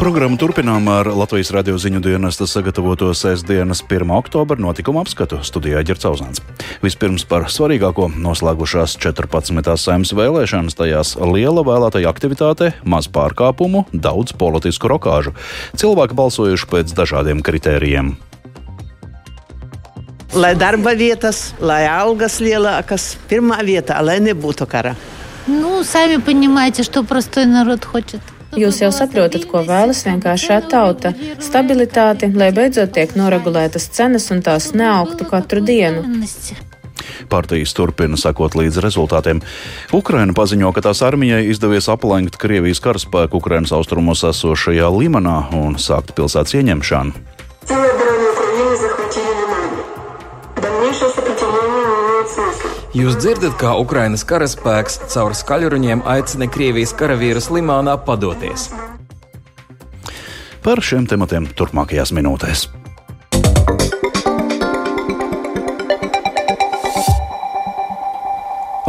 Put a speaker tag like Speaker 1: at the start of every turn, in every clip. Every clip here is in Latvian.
Speaker 1: Programmu turpinām ar Latvijas radio ziņu dienesta sagatavoto sestdienas 1. oktobra notikuma apskatu studijā Ģercauzāns. Vispirms par svarīgāko noslēgušās 14. saimnes vēlēšanas, tajās liela vēlētāja aktivitāte, maz pārkāpumu, daudz politisku rokāžu. Cilvēki balsojuši pēc dažādiem kritērijiem.
Speaker 2: Lai darba vietas, lai algas lielākas, pirmā vietā, lai nebūtu kara.
Speaker 3: Ну, сами понимаете, что простой народ хочет.
Speaker 4: Jūs jau saprotat, ko vēlas vienkāršā tauta - stabilitāti, lai beidzot tiek noregulētas cenas un tās neaugtu katru dienu.
Speaker 1: Partijas turpina sekot līdz rezultātiem. Ukraina paziņo, ka tās armijai izdevies aplenkt Krievijas karaspēku Ukrainas austrumos esošajā Limanā un sākt pilsētas ieņemšanu.
Speaker 5: Jūs dzirdat, kā Ukrainas karaspēks caur skaļruņiem aicina Krievijas karavīrus Limānā padoties.
Speaker 1: Par šiem tematiem turpmākajās minūtēs.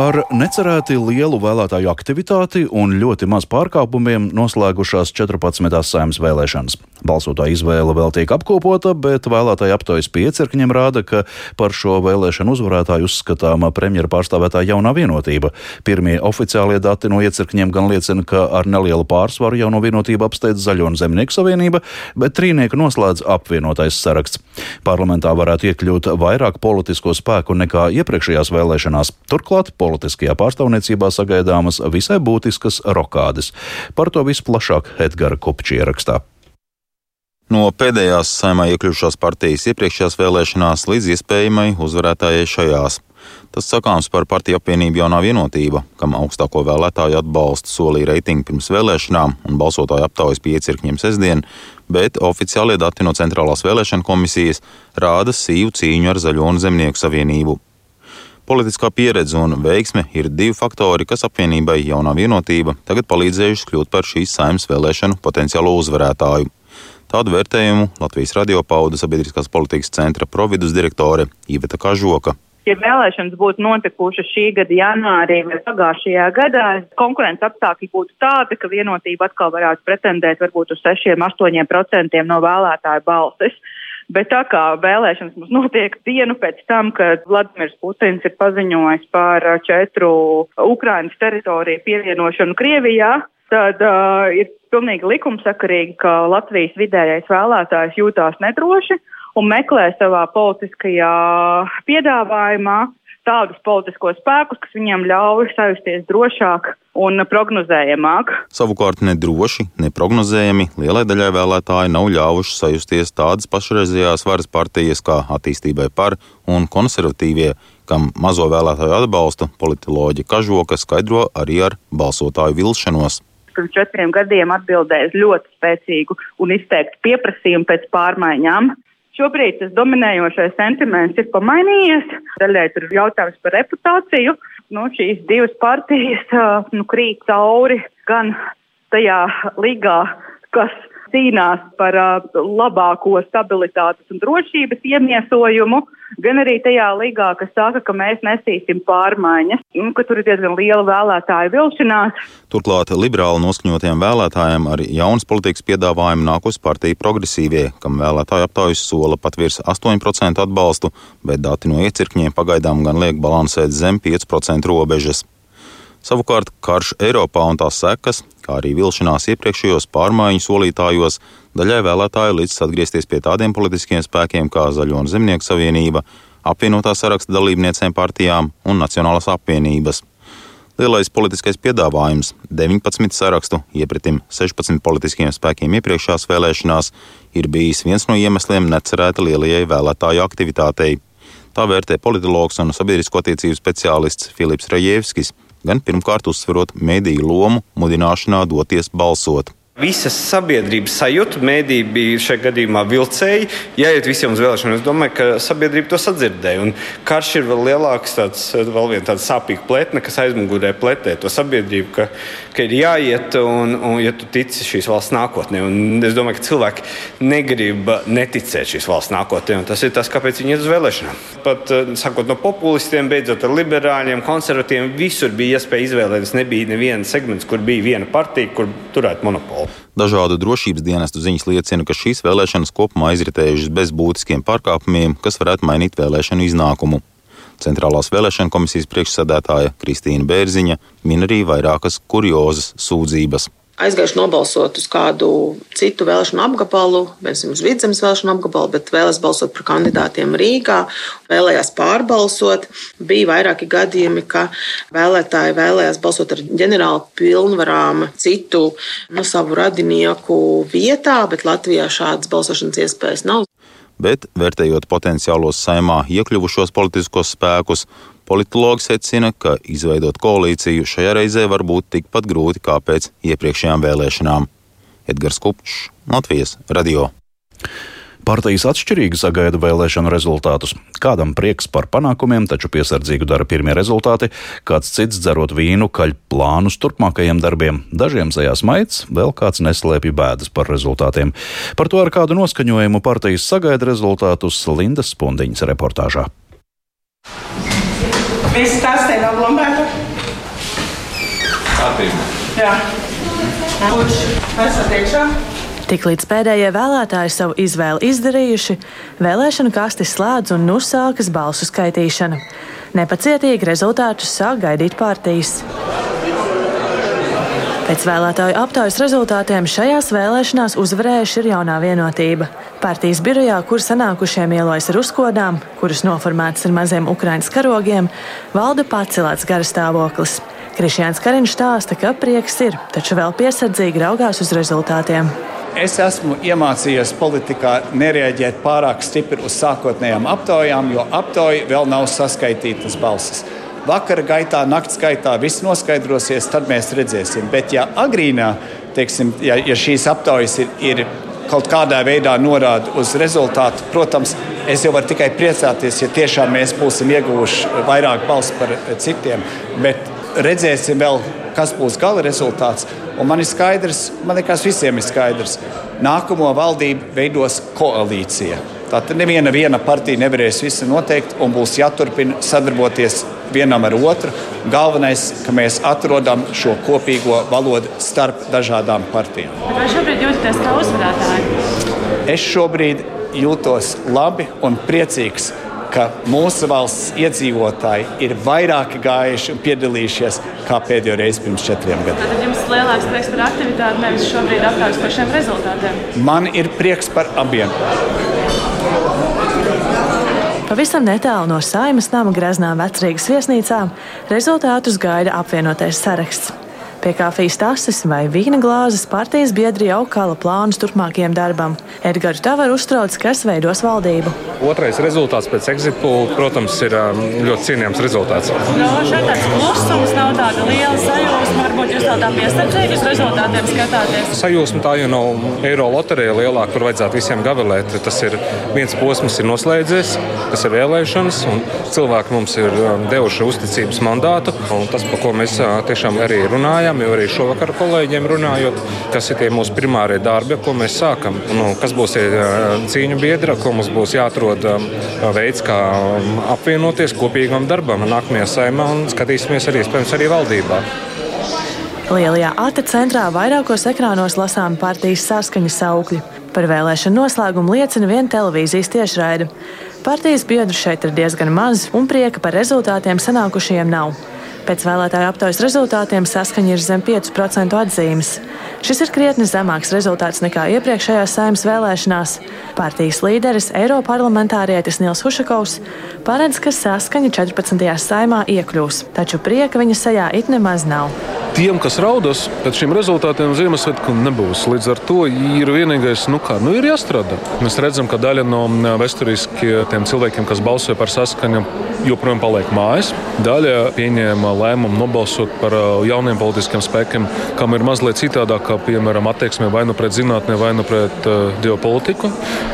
Speaker 1: Ar necerēti lielu vēlētāju aktivitāti un ļoti maz pārkāpumiem noslēgušās 14. saimnes vēlēšanas. Balsotāja izvēle vēl tiek apkopota, bet vēlētāju aptaujas piecirkņiem rāda, ka par šo vēlēšanu uzvarētāju uzskatāma premjera pārstāvētā jaunā vienotība. Pirmie oficiālie dati no iecirkņiem gan liecina, ka ar nelielu pārsvaru jauno vienotību apsteidz Zaļo un Zemnieku savienība, bet trīnieku noslēdz apvienotais saraksts. Parlamentā varētu iekļūt vairāk politisko spēku nekā iepriekšējās vēlēšanās. Turklāt politiskajā pārstāvniecībā sagaidāmas visai būtiskas rokādes. Par to visu plašāk Edgara Kopča ierakstā.
Speaker 6: No pēdējās saimā iekļuvušās partijas iepriekšējās vēlēšanās līdz iespējamai uzvarētājai šajās. Tas sakāms par partiju apvienību jaunā vienotība, kam augstāko vēlētāju atbalstu solīja reitingi pirms vēlēšanām un balsotāju aptaujas piecirkņiem sestdien, bet oficiālie dati no Centrālās vēlēšana komisijas rāda sīvu cīņu ar Zaļo un Zemnieku savienību. Politiskā pieredze un veiksme ir divi faktori, kas apvienībai jaunā vienotība tagad palīdzējuši kļūt par šīs saimnes vēlēšanu potenciālo uzvarētāju. Tādu vērtējumu Latvijas radio pauda sabiedriskās politikas centra providus direktore Iveta Kažoka.
Speaker 7: Ja vēlēšanas būtu notikušas šī gada janvārī vai pagājušajā gadā, konkurences apstākļi būtu tādi, ka vienotība atkal varētu pretendēt varbūt uz 6-8% no vēlētāju balsis. Bet tā kā vēlēšanas mums notiek dienu pēc tam, kad Vladimirs Putins ir paziņojis par četru Ukrainas teritoriju pievienošanu Krievijā, tad uh, ir pilnīgi likumsakarīgi, ka Latvijas vidējais vēlētājs jūtās nedroši un meklē savā politiskajā piedāvājumā tādus politiskos spēkus, kas viņiem ļauj sajusties drošāk un prognozējamāk.
Speaker 6: Savukārt nedroši, neprognozējami lielai daļai vēlētāji nav ļāvuši sajusties tādas pašreizējās varas partijas kā attīstībai par un konservatīvie, kam mazo vēlētāju atbalstu politoloģi Kažoka skaidro arī ar balsotāju vilšanos
Speaker 7: pirms četriem gadiem atbildēja uz ļoti spēcīgu un izteiktu pieprasījumu pēc pārmaiņām. Šobrīd tas dominējošais sentiments ir pamainījies. Daļai tur ir jautājums par reputāciju. Nu, šīs divas partijas nu, krīt cauri gan tajā līgā, kas cīnās par labāko stabilitātes un drošības iemiesojumu, gan arī tajā līgā, kas saka, ka mēs nesīsim pārmaiņas, un ka tur ir diezgan liela vēlētāju vilšanās.
Speaker 6: Turklāt liberāli noskaņotiem vēlētājiem ar jaunas politikas piedāvājumu nākus partija progresīvie, kam vēlētāju aptaujas sola pat virs 8% atbalstu, bet dati no iecirkņiem pagaidām gan liek balansēt zem 5% robežas. Savukārt karš Eiropā un tās sekas, kā arī vilšanās iepriekšējos pārmaiņu solītājos, daļai vēlētāju līdz atgriezties pie tādiem politiskiem spēkiem kā Zaļo un Zemnieku savienība, apvienotā saraksta dalībniecēm partijām un Nacionālās apvienības. Lielais politiskais piedāvājums - 19 sarakstu iepratim 16 politiskiem spēkiem iepriekšējās vēlēšanās - ir bijis viens no iemesliem necerēta lielajai vēlētāju aktivitātei. Tā vērtē politologs un sabiedrisko attiecību speciālists Filips Rajevskis, gan pirmkārt uzsverot mediju lomu mudināšanā doties balsot.
Speaker 8: Visas sabiedrības sajūta, mēdīja bija šajā gadījumā vilcēji. Jāiet visiem uz vēlēšanām. Es domāju, ka sabiedrība to sadzirdēja. Un karš ir vēl lielāks, tāds, vēl viena tāda sāpīga pletne, kas aizmugurē pletē to sabiedrību, ka, ka ir jāiet un, un ja tu tici šīs valsts nākotnē. Un es domāju, ka cilvēki negrib neticēt šīs valsts nākotnē. Tas ir tas, kāpēc viņi iet uz vēlēšanām. Pat eh, sākot no populistiem, beidzot ar liberāļiem, konservatīviem, visur bija iespēja izvēlēties. Nebija neviena segments, kur bija viena partija, kur turētu monopolu.
Speaker 6: Dažādu drošības dienestu ziņas liecina, ka šīs vēlēšanas kopumā izritējušas bez būtiskiem pārkāpumiem, kas varētu mainīt vēlēšanu iznākumu. Centrālās vēlēšana komisijas priekšsēdētāja Kristīna Bērziņa min arī vairākas kuriozas sūdzības
Speaker 9: aizgājuši nobalsot uz kādu citu vēlēšanu apgabalu, piemēram, uz vidzemes vēlēšanu apgabalu, bet vēlēs balsot par kandidātiem Rīgā, vēlējās pārbalsot. Bija vairāki gadījumi, ka vēlētāji vēlējās balsot ar ģenerālu pilnvarām citu no savu radinieku vietā, bet Latvijā šādas balsošanas iespējas nav.
Speaker 6: Bet, vērtējot potenciālos saimā iekļuvušos politiskos spēkus, politologi secina, ka izveidot koalīciju šajā reizē var būt tikpat grūti kā pēc iepriekšējām vēlēšanām. Edgars Kupčs, Latvijas Radio.
Speaker 1: Partijas atšķirīgi sagaida vēlēšanu rezultātus. Kādam prieks par panākumiem, taču piesardzīgu dara pirmie rezultāti, kāds cits dzerot vīnu, kaļ plānus turpmākajiem darbiem. Dažiem zajās maigs, vēl kāds neslēpj bēdas par rezultātiem. Par to ar kādu noskaņojumu partijas sagaida rezultātus Lindas Spundiņas reportāžā.
Speaker 10: Viss tas te nav blombēta?
Speaker 11: Kārtībā.
Speaker 10: Jā. Kurš esat iekšā?
Speaker 12: Tiklīdz pēdējie vēlētāji savu izvēli izdarījuši, vēlēšana kastes slēdz un nu sākas balsu skaitīšana. Nepacietīgi rezultātus sāk gaidīt partijas. Pēc vēlētāju aptaujas rezultātiem šajās vēlēšanās uzvarējuši ir jaunā vienotība. Partijas birojā, kur sanākušiem ielojas ar uzkodām, kuras noformētas ar maziem ukraiņas karogiem, valda pacelēts garastāvoklis. Krišjāns Kariņš stāsta, ka prieks ir, taču vēl piesardzīgi raugās uz rezultātiem.
Speaker 13: Es esmu iemācījies politikā nereaģēt pārāk stipri uz sākotnējām aptaujām, jo aptauja vēl nav saskaitītas balsis. Vakara gaitā, naktas gaitā viss noskaidrosies, tad mēs redzēsim. Bet, ja agrīnā, teiksim, ja, ja šīs aptaujas ir, ir kaut kādā veidā norāda uz rezultātu, protams, es jau varu tikai priecāties, ja tiešām mēs būsim ieguvuši vairāk balsu par citiem. Bet redzēsim vēl, kas būs gala rezultāts. Un man ir skaidrs, man liekas, visiem ir skaidrs, nākamo valdību veidos koalīcija. Tātad neviena viena partija nevarēs visu noteikt un būs jāturpina sadarboties vienam ar otru. Galvenais, ka mēs atrodam šo kopīgo valodu starp dažādām partijām.
Speaker 12: Vai šobrīd jūtaties kā uzvarētāji?
Speaker 13: Es šobrīd jūtos labi un priecīgs ka mūsu valsts iedzīvotāji ir vairāk gājuši un piedalījušies kā pēdējo reizi pirms četriem gadiem.
Speaker 12: Tad jums ir lielāks prieks par aktivitāti, nevis šobrīd apgājas par šiem rezultātiem?
Speaker 13: Man ir prieks par abiem.
Speaker 12: Pavisam netālu no Saimas nama Graznām vecrīgas viesnīcām rezultātus gaida apvienotais saraksts. Pie kafijas tases vai vīna glāzes partijas biedri jau kala plānus turpmākajam darbam. Edgars Tavaru uztrauc, kas veidos valdību.
Speaker 11: Otrais rezultāts pēc exitpūļa, protams, ir um, ļoti cienījams rezultāts.
Speaker 12: No, šeit tāds klusums nav tāda liela sajūsma. Varbūt jūs tādā piesardzīgi uz rezultātiem skatāties.
Speaker 11: Sajūsma tā jau nav eiro loterija lielāka, kur vajadzētu visiem gavilēt. Tas ir viens posms, ir noslēdzies, tas ir vēlēšanas, un cilvēki mums ir um, devuši uzticības mandātu. Tas, par ko mēs uh, tiešām arī runājam runājam, jau arī šovakar ar kolēģiem runājot, kas ir tie mūsu primārie darbi, ko mēs sākam. Nu, kas būs tie cīņu biedri, ko mums būs jāatrod veids, kā apvienoties kopīgam darbam nākamajā saimā un skatīsimies arī, iespējams, arī valdībā.
Speaker 12: Lielajā ata centrā vairākos ekrānos lasām partijas saskaņas saukļi. Par vēlēšanu noslēgumu liecina viena televīzijas tiešraide. Partijas biedru šeit ir diezgan maz, un prieka par rezultātiem sanākušajiem nav. Pēc vēlētāju aptaujas rezultātiem saskaņa ir zem 5% atzīmes. Šis ir krietni zemāks rezultāts nekā iepriekšējās saimnes vēlēšanās. Partijas līderis, Eiroparlamentārietis Nils Hušakovs, paredz, ka saskaņa 14. saimā iekļūs, taču prieka viņa sejā it nemaz nav.
Speaker 14: Tiem, kas raudas pēc šiem rezultātiem, Ziemassvētku nebūs. Līdz ar to ir vienīgais, nu kā, nu ir jāstrādā. Mēs redzam, ka daļa no vēsturiskiem cilvēkiem, kas balsoja par saskaņu, joprojām paliek mājās. Daļa pieņēma lēmumu nobalsot par uh, jauniem politiskiem spēkiem, kam ir mazliet citādākā, piemēram, attieksme vai nu pret zinātnē, vai nu pret uh, ģeopolitiku.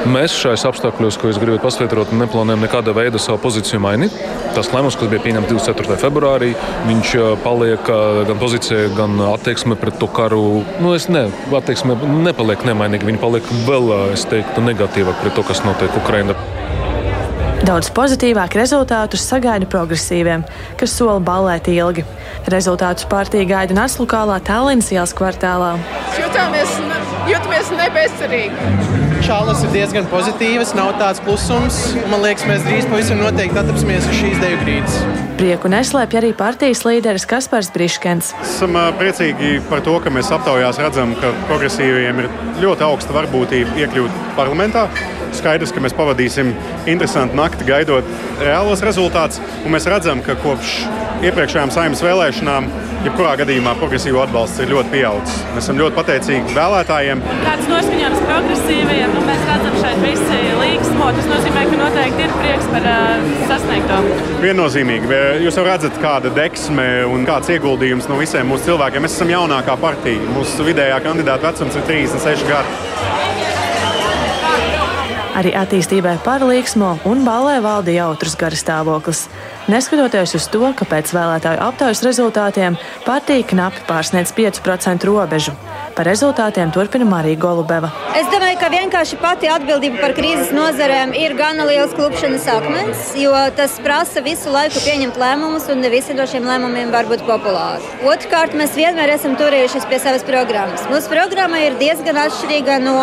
Speaker 14: Mēs šajos apstākļos, ko es gribētu pasvietrot, neplānojam nekāda veida savu pozīciju mainīt. Tas lēmums, kas bija pieņemts 24. februārī, viņš uh, paliek uh, gan pozīcija, gan attieksme pret to karu. Nu, es ne, attieksme nepaliek nemainīga, viņa paliek vēl, es teiktu, negatīvāk pret to, kas notiek Ukrainā.
Speaker 12: Daudz pozitīvāk rezultātus sagaida progresīviem, kas sola ballēt ilgi. Rezultātus partija gaida Naslukālā Tallinas ielas kvartālā.
Speaker 15: Jutāmies, jūtamies nebezcerīgi.
Speaker 16: Šālas ir diezgan pozitīvas, nav tāds klusums. Man liekas, mēs drīz pavisam noteikti atrapsimies uz šīs deju grīdas.
Speaker 12: Prieku neslēpj arī partijas līderis Kaspars Briškens.
Speaker 17: Esam priecīgi par to, ka mēs aptaujās redzam, ka progresīviem ir ļoti augsta varbūtība iekļūt parlamentā. Skaidrs, ka mēs pavadīsim interesantu nakti gaidot reālos rezultātus, un mēs redzam, ka kopš iepriekšējām saimnes vēlēšanām jebkurā gadījumā progresīvo atbalsts ir ļoti pieaudzis. Mēs esam ļoti pateicīgi vēlētājiem.
Speaker 18: Kāds noskaņojums progresīvajiem, nu, mēs redzam šeit visi līgsmo. Tas nozīmē, ka noteikti ir prieks par uh, sasniegto.
Speaker 17: Viennozīmīgi. Jūs jau redzat, kāda deksme un kāds ieguldījums no visiem mūsu cilvēkiem. Mēs esam jaunākā partija. Mūsu vidējā kandidāta vecums ir 36 gadi.
Speaker 12: Arī attīstībai par līksmo un balē valda jautrs garstāvoklis. Neskatoties uz to, ka pēc vēlētāju aptaujas rezultātiem partija knapi pārsniedz 5% robežu. Par rezultātiem turpina Marija Golubeva.
Speaker 19: Es domāju, ka vienkārši pati atbildība par krīzes nozarēm ir gana liels klupšanas akmens, jo tas prasa visu laiku pieņemt lēmumus, un ne visi no šiem lēmumiem var būt populāri. Otrkārt, mēs vienmēr esam turējušies pie savas programmas. Mūsu programma ir diezgan atšķirīga no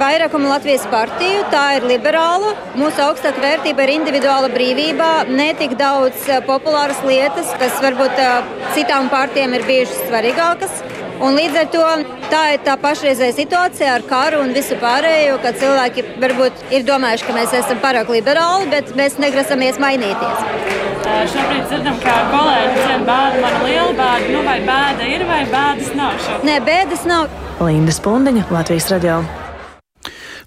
Speaker 19: vairākuma Latvijas partiju. Tā ir liberāla. Mūsu augstākā vērtība ir individuāla brīvība, ne tik daudz eh, populāras lietas, kas varbūt eh, citām partijām ir bijušas svarīgākas. Un līdz ar to tā ir tā pašreizējā situācija ar karu un visu pārējo, ka cilvēki varbūt ir domājuši, ka mēs esam pārāk liberāli, bet mēs negrasamies mainīties.
Speaker 18: Šobrīd dzirdam, ka kolēģi dzird bēdu, mana liela bēda. Nu, vai bēda ir vai bēdas nav? Šobrīd?
Speaker 19: Nē, bēdas nav.
Speaker 12: Linda Spundiņa, Latvijas radio.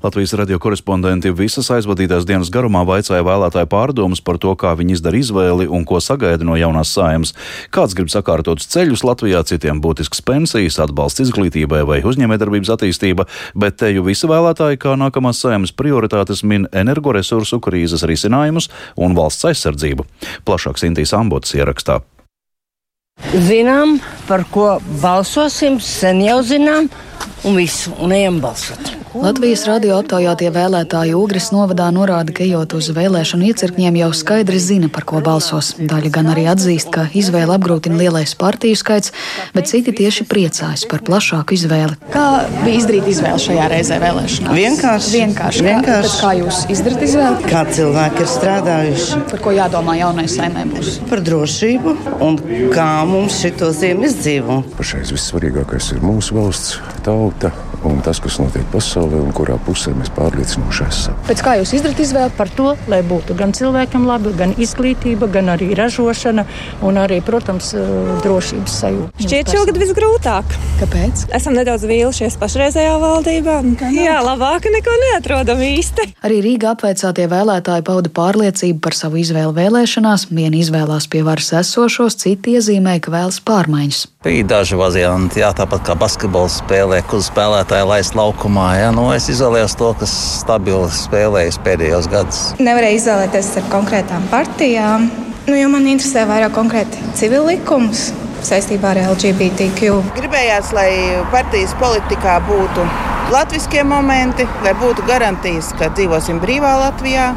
Speaker 1: Latvijas radio korespondenti visas aizvadītās dienas garumā vaicāja vēlētāju pārdomas par to, kā viņi izdara izvēli un ko sagaida no jaunās saimas. Kāds grib sakārtot ceļus Latvijā, citiem būtisks pensijas, atbalsts izglītībai vai uzņēmējdarbības attīstība, bet te jau visi vēlētāji kā nākamās saimas prioritātes min energoresursu krīzes risinājumus un valsts aizsardzību. Plašāks Intīs Ambots ierakstā.
Speaker 20: Zinām, par ko balsosim, sen jau zinām, un visu, un ejam balsot.
Speaker 21: Latvijas radio aptaujātie vēlētāji Ugris novadā norāda, ka ejot uz vēlēšanu iecirkņiem jau skaidri zina, par ko balsos. Daļa gan arī atzīst, ka izvēle apgrūtina lielais partiju skaits, bet citi tieši priecājas par plašāku izvēli.
Speaker 22: Kā bija izdarīt izvēli šajā reizē vēlēšanās?
Speaker 20: Vienkārši.
Speaker 22: Vienkārši.
Speaker 20: Vienkārši.
Speaker 22: Kā, kā jūs izdarāt izvēli?
Speaker 20: Kā cilvēki ir strādājuši?
Speaker 22: Par ko jādomā jaunai saimē būs?
Speaker 20: Par drošību un kā mums šito ziemu izdzīvot.
Speaker 23: Pašais vissvarīgākais ir mūsu valsts, tauta un tas, kas notiek pasaulē un kurā pusē mēs pārliecinoši esam.
Speaker 22: Pēc kā jūs izdarāt izvēli par to, lai būtu gan cilvēkam labi, gan izglītība, gan arī ražošana un arī, protams, drošības sajūta?
Speaker 24: Šķiet, šogad visgrūtāk.
Speaker 22: Kāpēc?
Speaker 24: Esam nedaudz vīlušies pašreizējā valdībā. Jā, labāk neko neatrodam īsti.
Speaker 21: Arī Rīgā apveicātie vēlētāji pauda pārliecību par savu izvēli vēlēšanās. Vieni izvēlās pie varas esošos, citi iezīmēja, ka vēlas pārmaiņas.
Speaker 25: Bija daži varianti, jā, tāpat kā basketbols spēlē, kur spēlētāji laist laukumā. Jā, nu, es izvēlējos to, kas stabili spēlējis pēdējos gados.
Speaker 24: Nevarēju izvēlēties ar konkrētām partijām, nu, jo man interesē vairāk konkrēti civil likums saistībā ar LGBTQ.
Speaker 2: Gribējās, lai partijas politikā būtu latviskie momenti, lai būtu garantijas, ka dzīvosim brīvā Latvijā.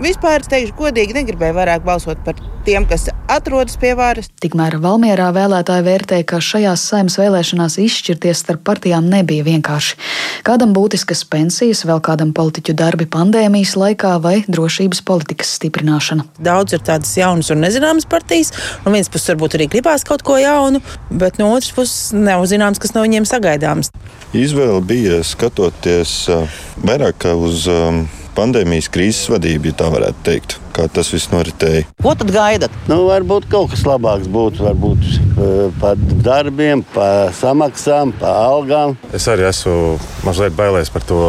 Speaker 2: Vispār, teikšu, godīgi negribēju vairāk balsot par tiem, kas atrodas pie varas.
Speaker 21: Tikmēr Valmierā vēlētāji vērtēja, ka šajās saimnes vēlēšanās izšķirties starp partijām nebija vienkārši. Kādam būtiskas pensijas, vēl kādam politiķu darbi pandēmijas laikā vai drošības politikas stiprināšana.
Speaker 26: Daudz ir tādas jaunas un nezināmas partijas. No vienas puses, varbūt arī gribās kaut ko jaunu, bet no otras puses, nav zināms, kas no viņiem sagaidāms.
Speaker 27: Izvēle bija skatoties vairāk uz um, pandēmijas krīzes vadību, ja tā varētu teikt. Kā tas viss noritēja?
Speaker 28: Ko tad gaidat? Nu, varbūt kaut kas labāks būtu. Varbūt uh, par darbiem, par samaksām, par algām.
Speaker 23: Es arī esmu mazliet bailēs par to,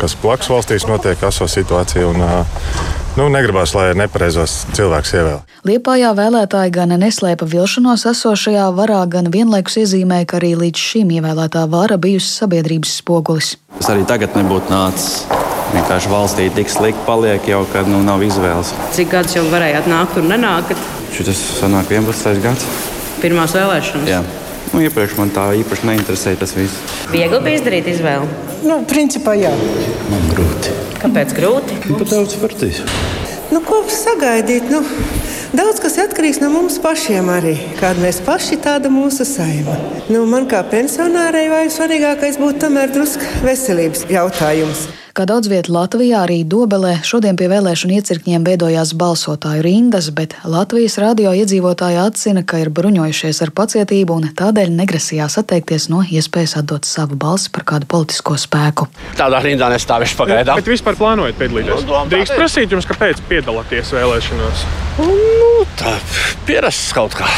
Speaker 23: kas blakus valstīs notiek, aso situācija. Un, uh, Nu, negribās, lai nepareizos cilvēks ievēl.
Speaker 21: Liepājā vēlētāji gan neslēpa vilšanos esošajā varā, gan vienlaikus iezīmēja, ka arī līdz šim ievēlētā vara bijusi sabiedrības spogulis.
Speaker 29: Tas arī tagad nebūtu nācis. Vienkārši valstī tik slikti paliek, jau kad nu, nav izvēles.
Speaker 30: Cik gadus jau varējāt nākt un nenākt?
Speaker 29: Šis sanāk 11. gads.
Speaker 30: Pirmās vēlēšanas.
Speaker 29: Jā. Nu, iepriekš man tā īpaši neinteresēja tas viss.
Speaker 30: Viegli bija izdarīt izvēli.
Speaker 28: Nu, principā jā.
Speaker 29: Man grūti.
Speaker 30: Kāpēc grūti?
Speaker 28: Nu, pat daudz partijas.
Speaker 31: Nu, ko sagaidīt? Nu, daudz kas atkarīgs no mums pašiem arī. Kāda mēs paši, tāda mūsu saima. Nu, man kā pensionārai vajag svarīgākais būtu tomēr drusku veselības jautājums.
Speaker 21: Kā daudz vietā Latvijā, arī Dobelē šodien pie vēlēšanu iecirkņiem veidojās balsotāju rindas, bet Latvijas radio iedzīvotāji atzina, ka ir bruņojušies ar pacietību un tādēļ negrasījās atteikties no iespējas atdot savu balsi par kādu politisko spēku.
Speaker 32: Tādā rindā nestāvēšu pagaidām.
Speaker 33: Bet vispār plānojat piedalīties? Drīkst prasīt jums, kāpēc piedalāties vēlēšanās?
Speaker 32: Nu, tā pierasts kaut kā.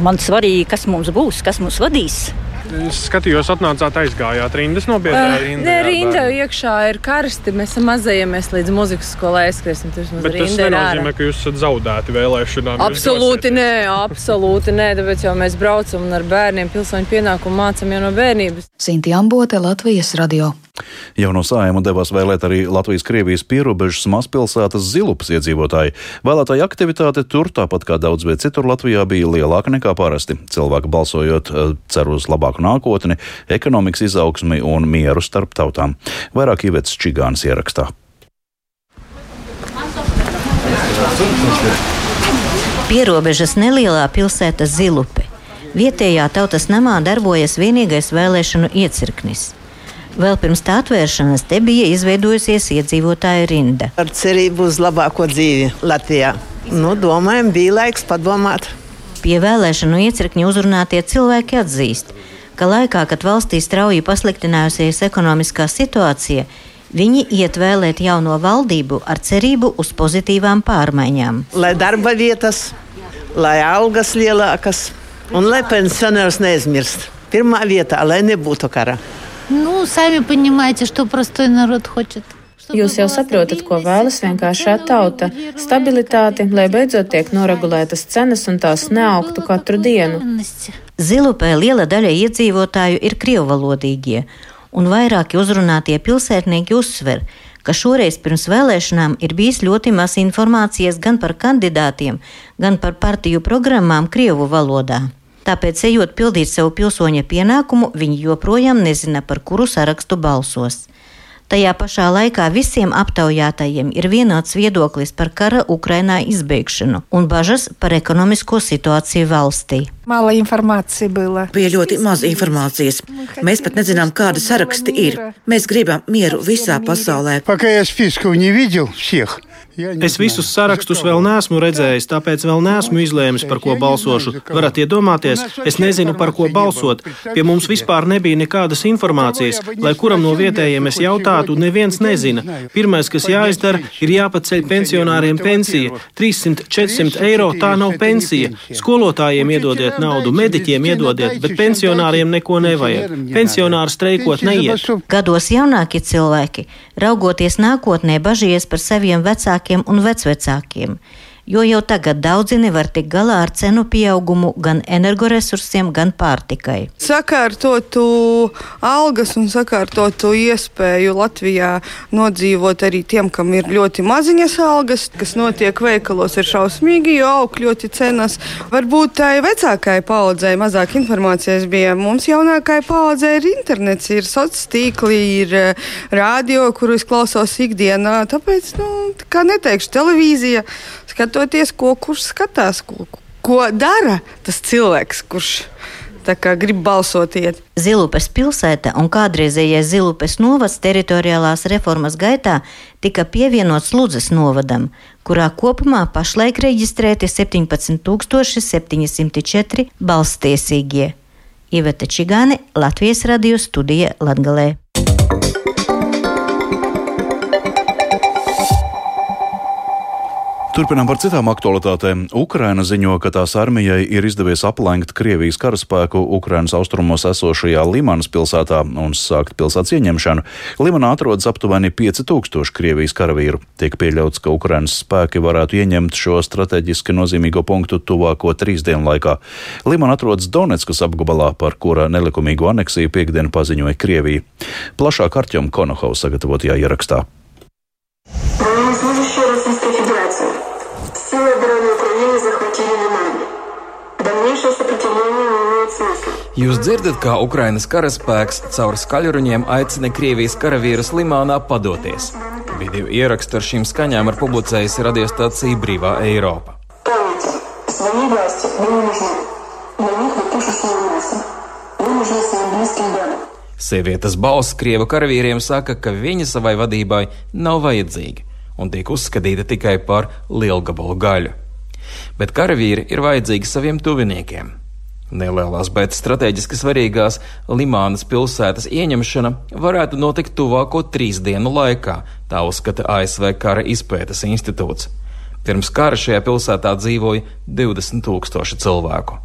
Speaker 34: Man svarīgi, kas mums būs, kas mūs vadīs.
Speaker 33: Es skatījos, atnācāt aizgājāt rindas nobiedrā.
Speaker 35: Uh, nē, rinda iekšā ir karsti. Mēs mazājamies līdz muzikas skolai aizskriesim. Tas
Speaker 33: nenozīmē, ka jūs esat zaudēti vēlēšanām.
Speaker 35: Absolūti nē, absolūti nē. Tāpēc jau mēs braucam un ar bērniem pilsoņu pienākumu mācam jau no bērnības.
Speaker 21: Sinti Ambote, Latvijas radio.
Speaker 1: Jau no sājuma devās vēlēt arī Latvijas-Krievijas pierobežas mazpilsētas Zilupas iedzīvotāji. Vēlētāja aktivitāte tur, tāpat kā daudz viet citur Latvijā, bija lielāka nekā parasti. Cilvēki balsojot cer uz labāku nākotni, ekonomikas izaugsmi un mieru starp tautām. Vairāk Ivets Čigāns ierakstā.
Speaker 36: Pierobežas nelielā pilsēta Zilupe. Vietējā tautas namā darbojas vienīgais vēlēšanu iecirknis. Vēl pirms tā atvēršanas te bija izveidojusies iedzīvotāju rinda.
Speaker 2: Ar cerību uz labāko dzīvi Latvijā. Nu, domājam, bija laiks padomāt.
Speaker 36: Pie vēlēšanu iecirkņa uzrunātie cilvēki atzīst, ka laikā, kad valstī strauji pasliktinājusies ekonomiskā situācija, viņi iet vēlēt jauno valdību ar cerību uz pozitīvām pārmaiņām.
Speaker 2: Lai darba vietas, lai algas lielākas un lai pensionārs neaizmirst. Pirmā vietā, lai nebūtu kara.
Speaker 37: Ну, сами понимаете, что простой народ хочет.
Speaker 18: Jūs jau saprotat, ko vēlas vienkāršā tauta - stabilitāti, lai beidzot tiek noregulētas cenas un tās neaugtu katru dienu.
Speaker 36: Zilupē liela daļa iedzīvotāju ir krievvalodīgie, un vairāki uzrunātie pilsētnieki uzsver, ka šoreiz pirms vēlēšanām ir bijis ļoti maz informācijas gan par kandidātiem, gan par partiju programmām Krievu valodā. Tāpēc, ejot pildīt savu pilsoņa pienākumu, viņi joprojām nezina, par kuru sarakstu balsos. Tajā pašā laikā visiem aptaujātajiem ir vienots viedoklis par kara Ukrainā izbeigšanu un bažas par ekonomisko situāciju valstī.
Speaker 31: Mala informācija bija.
Speaker 38: Bija ļoti maz informācijas. Mēs pat nezinām, kādi saraksti ir. Mēs gribam mieru visā pasaulē.
Speaker 33: Es visus sarakstus vēl neesmu redzējis, tāpēc vēl neesmu izlēmis, par ko balsošu. Varat iedomāties, es nezinu, par ko balsot. Pie mums vispār nebija nekādas informācijas. Lai kuram no vietējiem es jautātu, neviens nezina. Pirmais, kas jāizdara, ir jāpaceļ pensionāriem pensija. 300, 400 eiro tā nav pensija. Skolotājiem iedodiet naudu, mediķiem iedodiet, bet pensionāriem neko nevajag. Pensionāri streikot neiet.
Speaker 36: Gados jaunākie cilvēki, raugoties nākotnē, bažījies par saviem vecākiem vecākiem un vecvecākiem, jo jau tagad daudzi nevar tikt galā ar cenu pieaugumu gan energoresursiem, gan pārtikai.
Speaker 39: Sakārtotu algas un sakārtotu iespēju Latvijā nodzīvot arī tiem, kam ir ļoti maziņas algas, kas notiek veikalos, ir šausmīgi, jo aug ļoti cenas. Varbūt tai vecākai paudzei mazāk informācijas bija. Mums jaunākai paudzei ir internets, ir sociāli tīkli, ir rādio, kuru es klausos ikdienā. Tāpēc, nu, kā neteikšu, televīzija skatoties, ko kurš skatās, ko, ko dara tas cilvēks, kurš grib balsot. Iet.
Speaker 36: Zilupes pilsēta un kādreizējais Zilupes novads teritoriālās reformas gaitā tika pievienots Ludzes novadam, kurā kopumā pašlaik reģistrēti 17,704 balstiesīgie. Iveta Čigāne, Latvijas radio studija Latgalē.
Speaker 1: Turpinām par citām aktualitātēm. Ukraina ziņo, ka tās armijai ir izdevies aplenkt Krievijas karaspēku Ukrainas austrumos esošajā Limanas pilsētā un sākt pilsētas ieņemšanu. Limanā atrodas aptuveni 5000 Krievijas karavīru. Tiek pieļauts, ka Ukrainas spēki varētu ieņemt šo strateģiski nozīmīgo punktu tuvāko trīs dienu laikā. Limana atrodas Donetskas apgabalā, par kura nelikumīgu aneksiju piekdienu paziņoja Krievija. Plašāk Arķom Konohaus sagatavotajā ierakstā.
Speaker 40: Jūs dzirdat, kā Ukrainas karaspēks caur skaļruņiem aicina Krievijas karavīrus Limānā padoties.
Speaker 41: Video ierakstu ar šīm skaņām ir publicējusi radiostacija Brīvā Eiropa. Sievietes balss krievu karavīriem saka, ka viņa savai vadībai nav vajadzīga un tiek uzskatīta tikai par lielgabalu gaļu. Bet karavīri ir vajadzīgi saviem tuviniekiem, Nelielās, bet strateģiski svarīgās Limānas pilsētas ieņemšana varētu notikt tuvāko trīs dienu laikā, tā uzskata ASV Kara izpētes institūts. Pirms kara šajā pilsētā dzīvoja 20 tūkstoši cilvēku.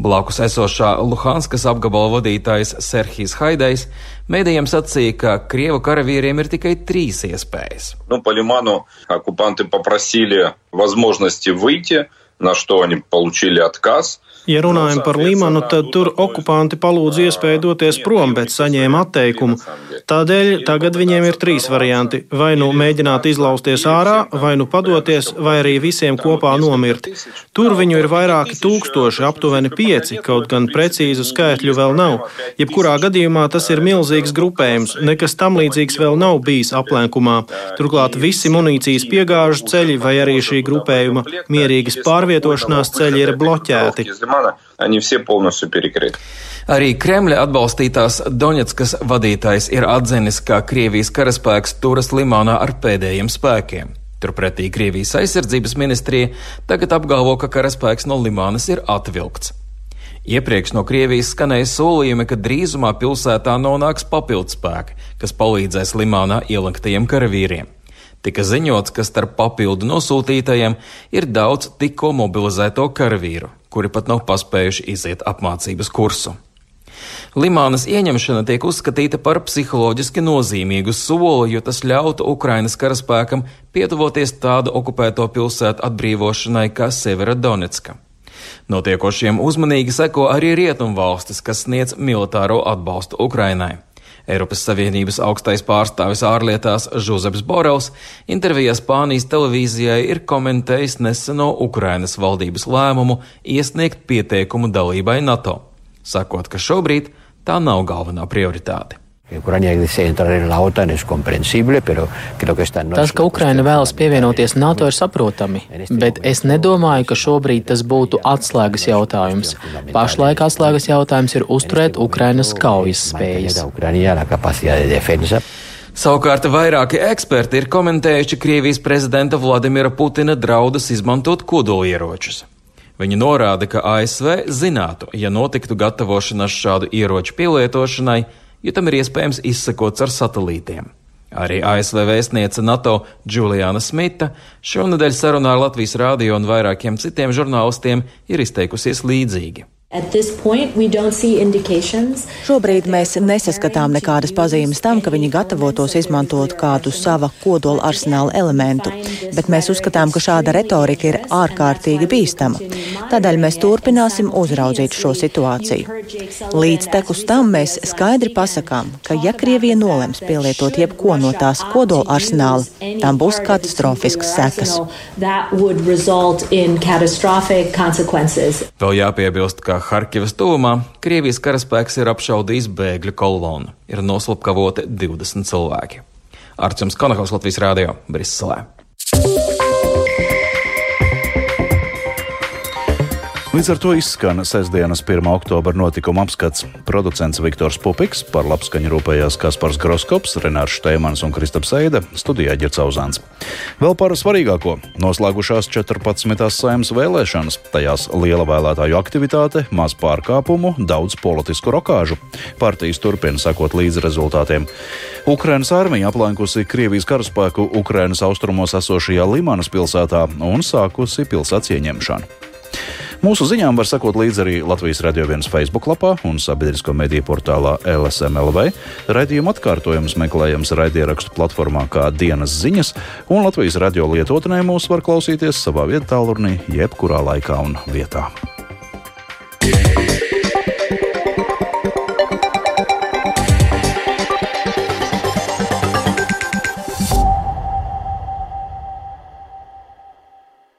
Speaker 41: Blakus esošā Luhanskas apgabala vadītājs Serhijs Haidais mēdījiem sacīja, ka Krievu karavīriem ir tikai trīs iespējas.
Speaker 42: Ну, по лиману оккупанты попросили возможности выйти, на что они получили отказ.
Speaker 33: Ja runājam par Limanu, tad tur okupanti palūdza iespēju doties prom, bet saņēma atteikumu. Tādēļ tagad viņiem ir trīs varianti - vai nu mēģināt izlausties ārā, vai nu padoties, vai arī visiem kopā nomirt. Tur viņu ir vairāki tūkstoši, aptuveni pieci, kaut gan precīzu skaitļu vēl nav. Jebkurā gadījumā tas ir milzīgs grupējums, nekas tam līdzīgs vēl nav bijis aplenkumā. Turklāt visi munīcijas piegāžu ceļi vai arī šī grupējuma mierīgas pārvietošanās ceļi ir bloķēti.
Speaker 41: Arī Kremļa atbalstītās Donetskas vadītājs ir atzinis, ka Krievijas karaspēks turas Limānā ar pēdējiem spēkiem. Turpretī Krievijas aizsardzības ministrija tagad apgalvo, ka karaspēks no Limānas ir atvilkts. Iepriekš no Krievijas skanēja solījumi, ka drīzumā pilsētā nonāks papildspēki, kas palīdzēs Limānā ielinktajiem karavīriem. Tika ziņots, ka starp papildu nosūtītajiem ir daudz tikko mobilizēto karavīru, kuri pat nav paspējuši iziet apmācības kursu. Limānas ieņemšana tiek uzskatīta par psiholoģiski nozīmīgu soli, jo tas ļautu Ukrainas karaspēkam pietuvoties tādu okupēto pilsētu atbrīvošanai kā Severodonetska. Notiekošiem uzmanīgi seko arī rietumvalstis, kas sniedz militāro atbalstu Ukrainai. Eiropas Savienības augstais pārstāvis ārlietās Žuzeps Borels intervijā Spānijas televīzijai ir komentējis neseno Ukrainas valdības lēmumu iesniegt pieteikumu dalībai NATO, sakot, ka šobrīd tā nav galvenā prioritāte.
Speaker 43: Tas, ka Ukraina vēlas pievienoties NATO, ir saprotami, bet es nedomāju, ka šobrīd tas būtu atslēgas jautājums. Pašlaik atslēgas jautājums ir uzturēt Ukrainas kaujas spējas.
Speaker 41: Savukārt vairāki eksperti ir komentējuši Krievijas prezidenta Vladimira Putina draudus izmantot kodolieročus. Viņi norāda, ka ASV zinātu, ja notiktu gatavošanās šādu ieroču pielietošanai, jo tam ir iespējams izsekots ar satelītiem. Arī ASV vēstniece NATO Juliana Smita šonadēļ sarunā ar Latvijas rādio un vairākiem citiem žurnālistiem ir izteikusies līdzīgi.
Speaker 44: Šobrīd mēs nesaskatām nekādas pazīmes tam, ka viņi gatavotos izmantot kādu sava kodola arsenāla elementu, bet mēs uzskatām, ka šāda retorika ir ārkārtīgi bīstama. Tādēļ mēs turpināsim uzraudzīt šo situāciju. Līdz tekus tam mēs skaidri pasakām, ka ja Krievija nolems pielietot jebko no tās kodola arsenāla, tam būs katastrofiskas sekas.
Speaker 41: Vēl jāpiebilst, ka Harkivas tuvumā Krievijas karaspēks ir apšaudījis bēgļu kolonu. Ir noslapkavoti 20 cilvēki. Arčuns Konakovs Latvijas Rādio Briselē.
Speaker 1: Līdz ar to izskan sestdienas 1. oktobra notikuma apskats. Producents Viktors Pupiks, par labskaņu rūpējās Kaspars Groskops, Renārs Šteimans un Kristaps Eide, studijā Ģercauzāns. Vēl par svarīgāko - noslēgušās 14. saimnes vēlēšanas, tajās liela vēlētāju aktivitāte, maz pārkāpumu, daudz politisku rokāžu. Partijas turpina sekot līdz rezultātiem. Ukrainas armija aplenkusi Krievijas karaspēku Ukrainas austrumos esošajā Limanas pilsētā un sākusi pilsētas ieņemšanu. Mūsu ziņām var sekot līdzi arī Latvijas radio viens Facebook lapā un sabiedrisko mediju portālā LSMLV. Raidījuma atkārtojums meklējams raidierakstu platformā kā dienas ziņas, un Latvijas radio lietotnē mūs var klausīties savā vietā, tālrunī, jebkurā laikā un vietā.